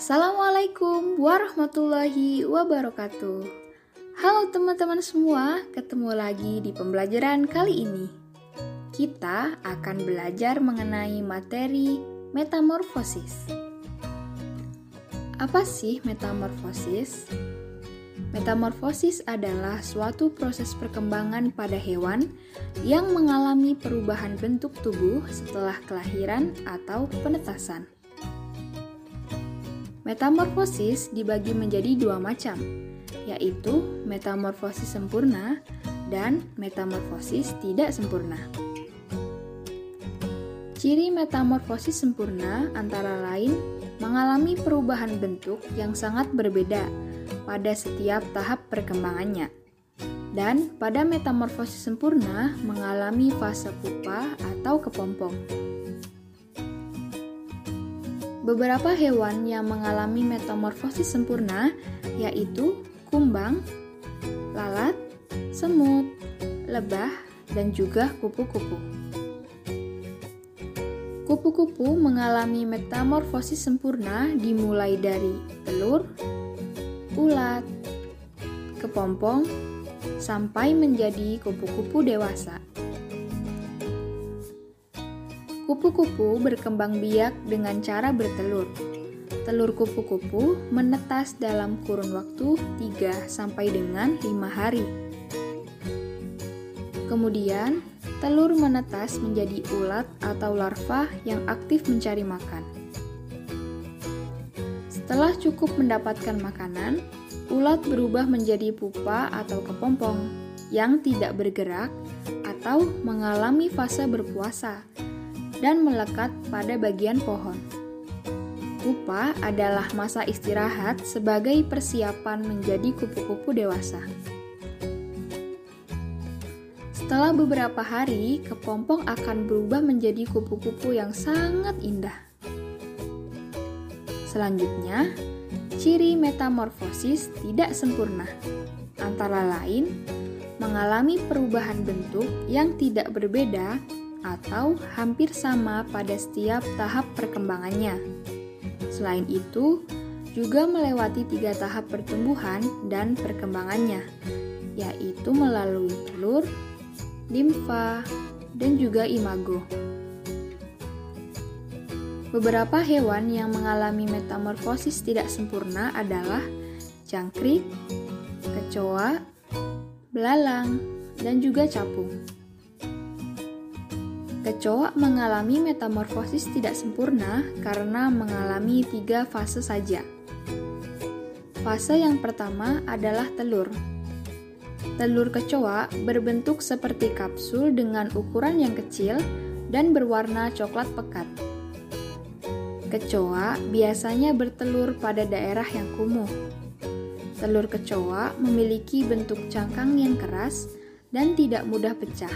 Assalamualaikum warahmatullahi wabarakatuh. Halo teman-teman semua, ketemu lagi di pembelajaran kali ini. Kita akan belajar mengenai materi metamorfosis. Apa sih metamorfosis? Metamorfosis adalah suatu proses perkembangan pada hewan yang mengalami perubahan bentuk tubuh setelah kelahiran atau penetasan. Metamorfosis dibagi menjadi dua macam, yaitu metamorfosis sempurna dan metamorfosis tidak sempurna. Ciri metamorfosis sempurna antara lain mengalami perubahan bentuk yang sangat berbeda pada setiap tahap perkembangannya. Dan pada metamorfosis sempurna mengalami fase pupa atau kepompong. Beberapa hewan yang mengalami metamorfosis sempurna yaitu kumbang, lalat, semut, lebah, dan juga kupu-kupu. Kupu-kupu mengalami metamorfosis sempurna dimulai dari telur, ulat, kepompong, sampai menjadi kupu-kupu dewasa. Kupu-kupu berkembang biak dengan cara bertelur telur kupu-kupu menetas dalam kurun waktu 3 sampai dengan 5 hari. Kemudian, telur menetas menjadi ulat atau larva yang aktif mencari makan. Setelah cukup mendapatkan makanan, ulat berubah menjadi pupa atau kepompong yang tidak bergerak atau mengalami fase berpuasa dan melekat pada bagian pohon. Pupa adalah masa istirahat sebagai persiapan menjadi kupu-kupu dewasa. Setelah beberapa hari, kepompong akan berubah menjadi kupu-kupu yang sangat indah. Selanjutnya, ciri metamorfosis tidak sempurna, antara lain mengalami perubahan bentuk yang tidak berbeda atau hampir sama pada setiap tahap perkembangannya. Selain itu, juga melewati tiga tahap pertumbuhan dan perkembangannya, yaitu melalui telur, limfa, dan juga imago. Beberapa hewan yang mengalami metamorfosis tidak sempurna adalah jangkrik, kecoa, belalang, dan juga capung. Kecoa mengalami metamorfosis tidak sempurna karena mengalami tiga fase saja. Fase yang pertama adalah telur. Telur kecoa berbentuk seperti kapsul dengan ukuran yang kecil dan berwarna coklat pekat. Kecoa biasanya bertelur pada daerah yang kumuh. Telur kecoa memiliki bentuk cangkang yang keras dan tidak mudah pecah.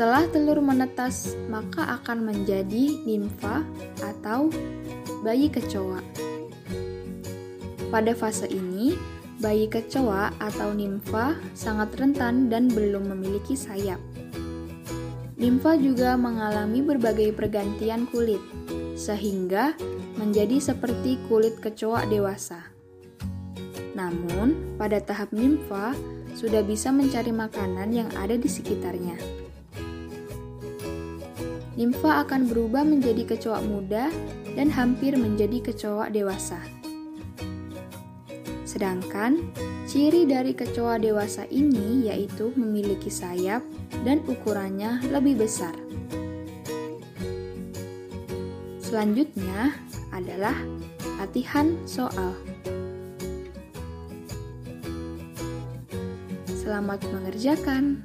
Setelah telur menetas, maka akan menjadi nimfa atau bayi kecoa. Pada fase ini, bayi kecoa atau nimfa sangat rentan dan belum memiliki sayap. Nimfa juga mengalami berbagai pergantian kulit, sehingga menjadi seperti kulit kecoa dewasa. Namun, pada tahap nimfa sudah bisa mencari makanan yang ada di sekitarnya nimfa akan berubah menjadi kecoa muda dan hampir menjadi kecoa dewasa. Sedangkan ciri dari kecoa dewasa ini yaitu memiliki sayap dan ukurannya lebih besar. Selanjutnya adalah latihan soal. Selamat mengerjakan.